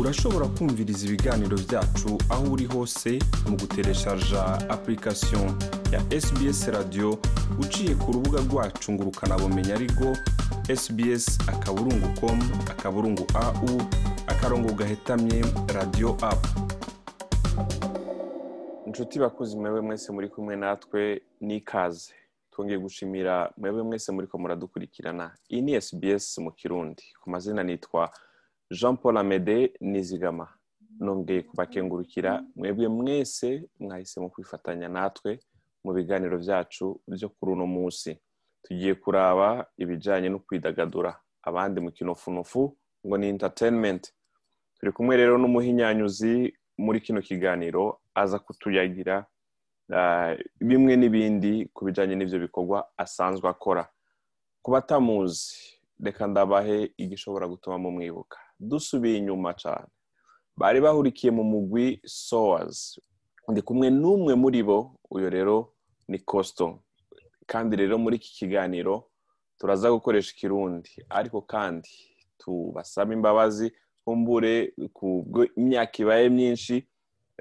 urashobora kumviriza ibiganiro byacu aho uri hose mu gutereshaja application ya sbs radio uciye ku rubuga rwacu ngo ukanabumenya ariko sbs akaburungu com akaburungu au akarongo gahetamye radio apu inshuti bakuzi mwebwe mwese muri kumwe natwe n'ikaze twongeye gushimira mwebwe mwese muri ko muradukurikirana. Iyi ni sbs mu kirundi. Ku mazina nitwa jean paul amede nizigama. Nongeye kubakengurukira. Mwebwe mwese mwahisemo kwifatanya natwe mu biganiro byacu byo kuri uno munsi. Tugiye kuraba ibijyanye no kwidagadura. Abandi mu kinofunofu ngo ni entertainment. Turi kumwe rero n'umuhinyanyuzi muri kino kiganiro aza kutuyagira bimwe n'ibindi ku bijyanye n'ibyo bikorwa asanzwe akora. Ku batamuzi reka ndabahe igishobora gutuma mumwibuka. Dusubiye inyuma cyane. Bari bahurikiye mu mugwi sowazi ndi kumwe n'umwe muri bo uyu rero ni kosito kandi rero muri iki kiganiro turaza gukoresha ikirundi. Ariko kandi tubasaba imbabazi kumbure ku imyaka ibaye myinshi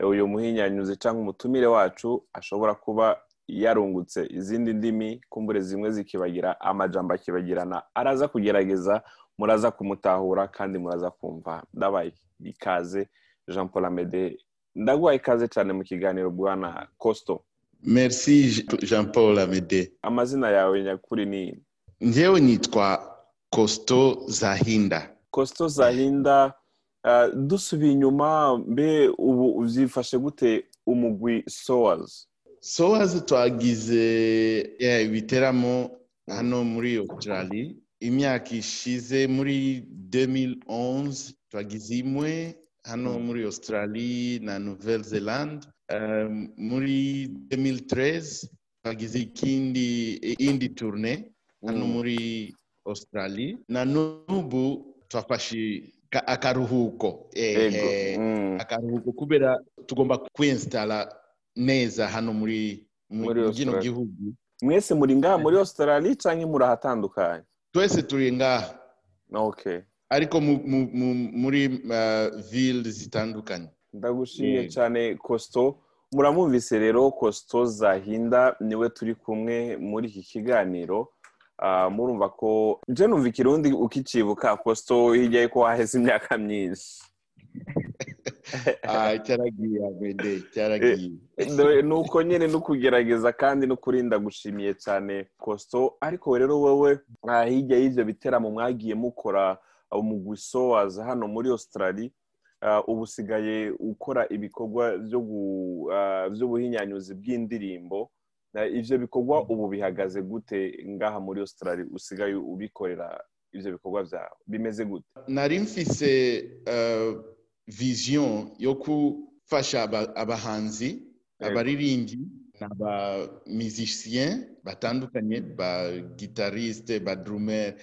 uyu muhinyanyuzi cyangwa umutumire wacu ashobora kuba yarungutse izindi ndimi kumbure zimwe zikibagira amajambo akibagirana araza kugerageza muraza kumutahura kandi muraza kumva. Ndabaye ikaze jean paul amede. Ndaguha ikaze cyane mu kiganiro bwana kosito merci jean paul amede. Amazina yawe nyakuri ni njyewe nitwa kosito zahinda. Kosito zahinda dusubiye inyuma mbe ubu uzifashe gute? Umugwi sowazi sowazi twagize ibiteramo hano muri australia imyaka ishize muri 2011 twagize imwe hano muri australia na nouvelle zelande muri 2013 twagize ikindi indi tourne hano muri australia na n'ubu twafashe akaruhuko. Akaruhuko kubera tugomba kwinstala neza hano muri kino gihugu. Mwese muri ngaha muri australia cyangwa muri ahatandukanye twese turi ngaha ariko muri ville zitandukanye. Ndagushimiye cyane kosito muramwumvise rero kosito zahinda ni we turi kumwe muri iki kiganiro. Murumva ko njye numva ikirundi ukicibuka kosito hirya ko waheze imyaka myinshi. cyaragiye amede cyaragiye. Ni uko nyine no kugerageza kandi no kurinda gushimiye cyane kosito ariko rero wowe hirya y'ibyo biteramo mwagiye mukora umugwi sowazi hano muri australia. Ubu usigaye ukora ibikorwa by'ubuhinyanyuzi bw'indirimbo. Ibyo bikorwa ubu bihagaze gute ngaha muri australia? Usigaye ubikorera ibyo bikorwa byawe. Bimeze gute? Nari mfise vision yo gufasha abahanzi abaririmbyi n'abamizisien batandukanye ba gitarisite ba drummer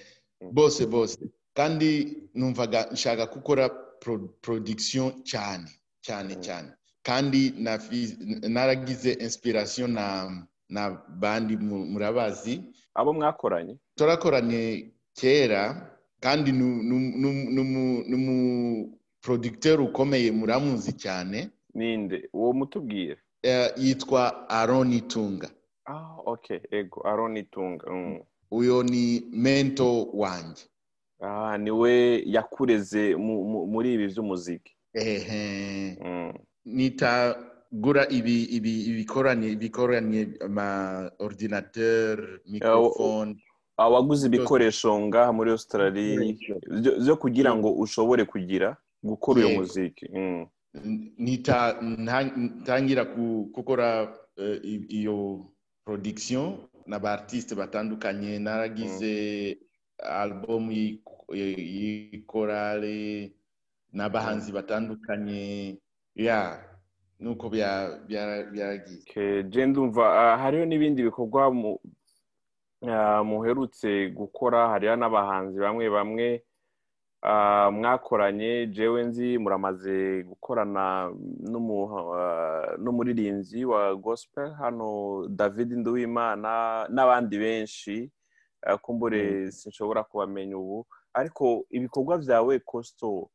bose bose. Kandi numvaga nshaka gukora production cyane cyane cyane. Kandi naragize inspiration na na bandi murabazi. Abo mwakoranye? Turakoranye kera kandi n'umuproducteur ukomeye muramuzi cyane ninde? Uwo mutubwire yitwa Aaron Itunga. Ah ego Aaron Itunga uyo ni mento wanjye. Ah ni we yakureze muri ibi by'umuziki ehe. Nita gura ibi ibi ibikoranye ibikoranye ama ordinateur microphone. Waguze ibikoresho ngaha muri australia byo kugira ngo ushobore kugira? Gukora uyu muziki. Ntangira gukora iyo production n'aba artiste batandukanye. Naragize album y'ikorale n'abahanzi batandukanye. Ya nuko byaragiye je ndumva hariho n'ibindi bikorwa muherutse gukora. Hariho n'abahanzi bamwe bamwe. Mwakoranye jewe nzi muramaze gukorana n'umuririmbyi wa gospel hano david nduwimana n'abandi benshi. Kumbure sinshobora kubamenya ubu. Ariko ibikorwa byawe kosito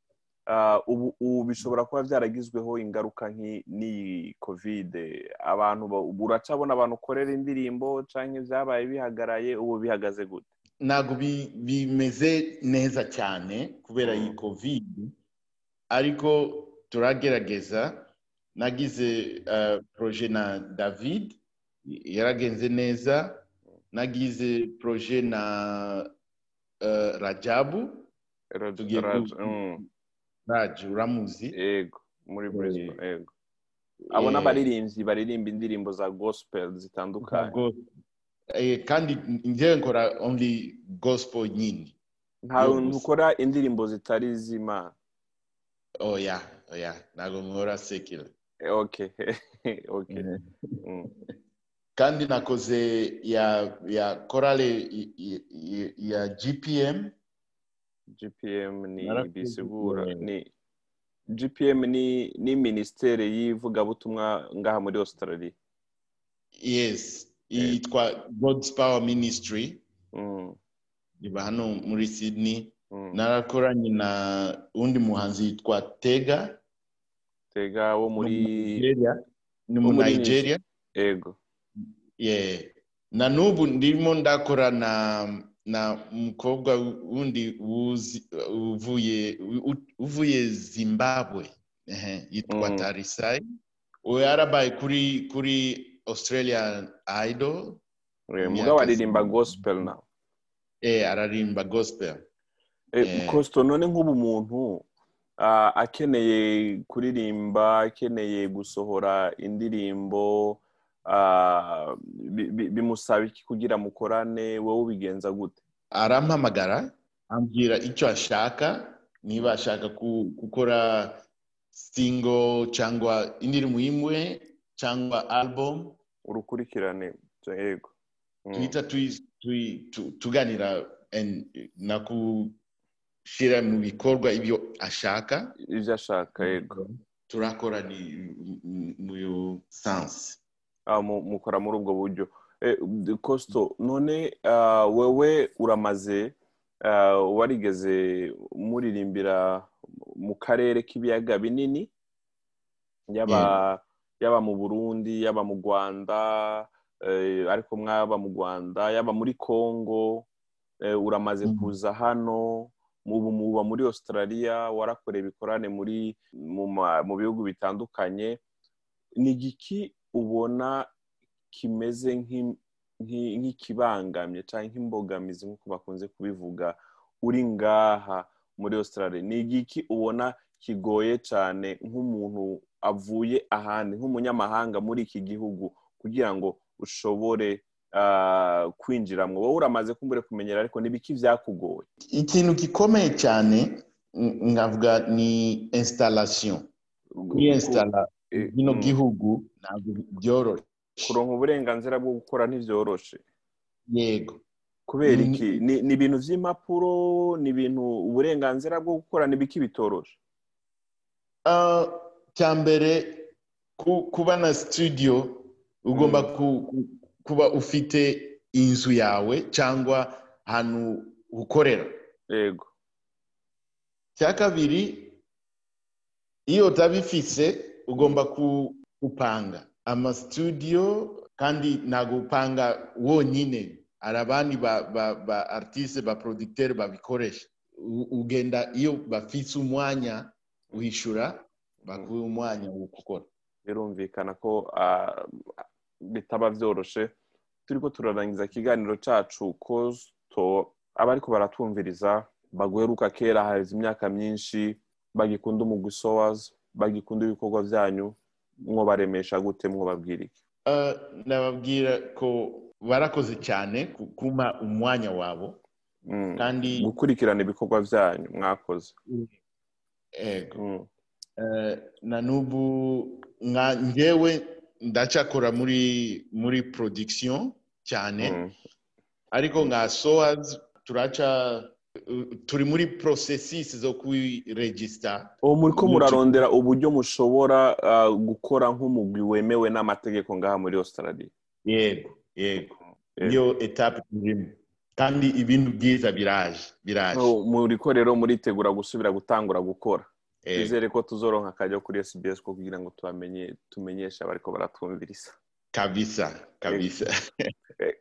ubu bishobora kuba byaragizweho ingaruka n'iyi kovide abantu uracabona abantu ukorera indirimbo cyangwa ibyabaye bihagaraye ubu bihagaze gute? Ntabwo bimeze neza cyane kubera iyi kovide ariko turagerageza. Nagize poroje na david yaragenze neza. Nagize poroje na rajabu. Raji uramuzi. Yego muri brisbane yego abo n'abaririmbyi baririmba indirimbo za gospel zitandukanye. Kandi njyewe nkora only gospel nyine ntabwo ukora indirimbo zitari iz'imana oya oya ntabwo nkora sekira ok ok kandi nakoze ya ya korale ya gpm gpm ni bisigura ni gpm ni ni minisiteri y'ivugabutumwa ngaha muri australia. Yes. Yitwa god's power ministry. Iba hano muri sydney. Narakoranye na undi muhanzi yitwa tega. Tega wo muri ni mu nigeria. Yego na n'ubu ndimo ndakora na na umukobwa wundi uvuye zimbabwe. Yitwa tarisayi uwo yarabaye kuri kuri australia idol. Mugabo aririmba gospel nawe eh ararimba gospel. Kosito none nk'ubu umuntu akeneye kuririmba akeneye gusohora indirimbo bimusaba iki kugira mukorane? Wowe ubigenza gute? Arampamagara ambwira icyo ashaka niba ashaka gukora singo cyangwa indirimbo imwe cyangwa album urukurikirane. Yego. Tuhita tuganira na gushyira mu bikorwa ibyo ashaka. Ibyo ashaka yego. Turakora ni mu sansi mukora muri ubwo buryo. Kosito none wowe uramaze warigeze muririmbira mu karere k'ibiyaga binini? Yaba mu burundi yaba mu rwanda ariko mwaba mu rwanda yaba muri congo uramaze kuza hano muba muri australia warakoreye ibikorane muri mu bihugu bitandukanye ni igiki ubona kimeze nk'ikibangamye cyangwa nk'imbogamizi nk'uko bakunze kubivuga uri ngaha muri australia? Ni igiki ubona kigoye cyane nk'umuntu avuye ahandi nk'umunyamahanga muri iki gihugu kugira ngo ushobore kwinjiramo wowe uramaze kumbure kumenyera ariko n'ibiki byakugoye ikintu gikomeye cyane nkavuga ni instalation kuri insitara bino gihugu ntabwo byoroshye. Kuronka uburenganzira bwo gukora ntibyoroshe yego. Kubera iki? Ni ibintu by'impapuro ni ibintu uburenganzira bwo gukora n'ibiki bitoroshe cya mbere kuba na studio ugomba kuba ufite inzu yawe cyangwa ahantu ukorera. Yego. Cya kabiri iyo utabifise ugomba gupanga amasitudiyo kandi ntabwo upanga wonyine. Hari abandi ba aritise ba porodikiteri babikoresha. Ugenda iyo bafise umwanya wishyura baguha umwanya wo gukora. Birumvikana ko bitaba byoroshye turi ko turarangiza ikiganiro cyacu ko abariko baratumviriza baguheruka kera haheze imyaka myinshi bagikunda umugusowazi bagikunda ibikorwa byanyu mwobaremesha gute mwobabwira iki nababwira ko barakoze cyane kuma umwanya wabo. Kandi gukurikirana ibikorwa byanyu mwakoze. Na n'ubu ngewe ndacyakora muri muri production cyane ariko nka sowazi turaca turi muri porosesisi zo kwiregisita ubu muri ko murarondera uburyo mushobora gukora nk'umugwi wemewe n'amategeko ngaha muri australia. Yego yego. Niyo etape turimo kandi ibintu byiza biraje biraje. Muri ko rero muritegura gusubira gutangura gukora. Twizere ko tuzoronka akajya kuri SBS ko kugira ngo tubamenye tumenyeshe abariko baratwumviriza kabisa kabisa.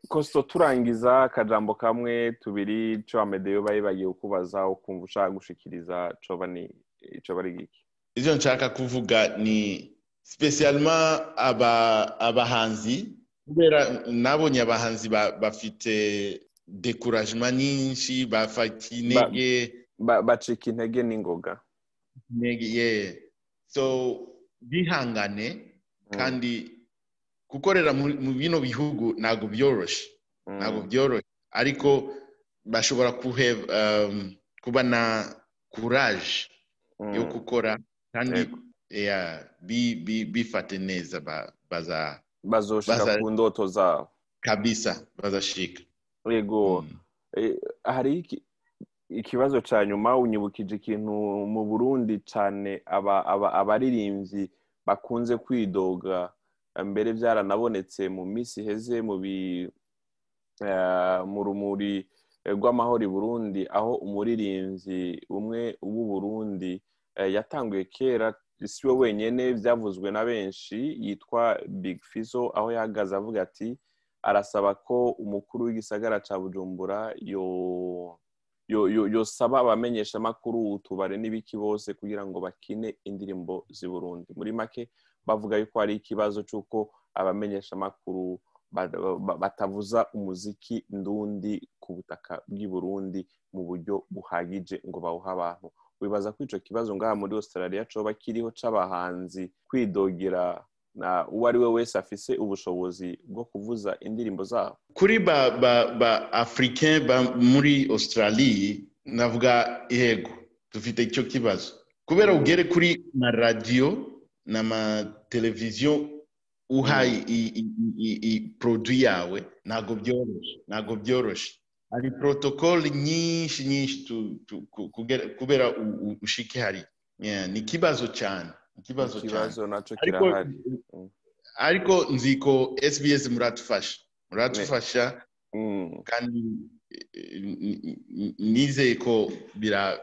Kosto turangiza akajambo kamwe tubiri co amedeyo bari bagiye kukubaza ukumva ushaka gushikiriza coba ni coba ari giki ivyo nshaka kuvuga ni spesialema aba abahanzi kubera nabonye abahanzi bafite decouragement nyinshi bafata intege bacika intege n'ingoga. Intege ye so bihangane kandi gukorera mu bino bihugu ntabwo byoroshe ntabwo byoroshye. Ariko bashobora kuba na kuraje yo gukora kandi bifate neza bazoshika ku ndoto zabo. Kabisa bazashika yego. Hari ikibazo cya nyuma unyibukije ikintu mu burundi cyane abaririmbyi bakunze kwidoga. Mbere byaranabonetse mu minsi iheze mu rumuri rw'amahoro burundi aho umuririmbyi umwe w'u Burundi yatanguye kera si we wenyine byavuzwe na benshi yitwa big fizo aho yahagaze avuga ati arasaba ko umukuru w'igisagara cya bujumbura yosaba abamenyeshamakuru utubare n'ibiki bose kugira ngo bakine indirimbo z'i burundi. Muri make bavuga yuko hari ikibazo cy'uko abamenyeshamakuru batavuza umuziki ndundi ku butaka bw'i burundi mu buryo buhagije ngo bawuhe abantu. Wibaza ko icyo kibazo ngaha muri australia coba kiriho c'abahanzi kwidogera uwo ari we wese afise ubushobozi bwo kuvuza indirimbo zabo. Kuri ba ba ba africain ba muri australia navuga yego dufite icyo kibazo. Kubera ugere kuri na radio n'amateleviziyo uha produit yawe ntabwo byoroshye ntabwo byoroshye. Hari protocole nyinshi nyinshi kubera ushike hari. Ni ikibazo cyane. Ikibazo ikibazo na cyo kirahari ariko nzi ko SBS muratufasha muratufasha kandi nizeye ko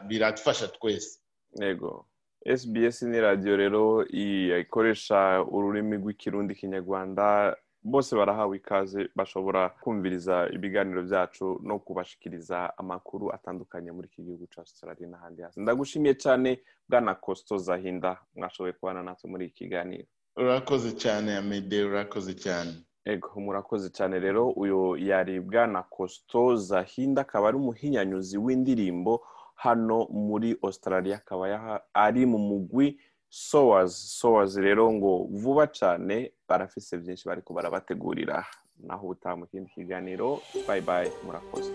biratufasha twese yego SBS ni radiyo rero ikoresha ururimi rw'ikirundi kinyarwanda bose barahawe ikaze bashobora kumviriza ibiganiro byacu no kubashikiriza amakuru atandukanye muri iki gihugu cya Australia n'ahandi hasi. Ndagushimiye cyane bwana Costo Zahinda mwashoboye kubana natwe muri iki kiganiro. Urakoze cyane amede urakoze cyane. Ego murakoze cyane rero. Uyu yari bwana Costo Zahinda akaba ari umuhinyanyuzi w'indirimbo hano muri Australia akaba ari mu mugwi sowazi sowazi rero ngo vuba cyane barafise byinshi bari barabategurira. Naho ubutaha mu kindi kiganiro bayi bayi murakoze.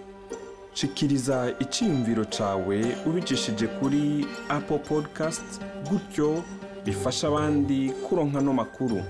Shikiriza icyiyumviro cyawe ubicishije kuri apple podcast gutyo bifasha abandi kuronka no makuru.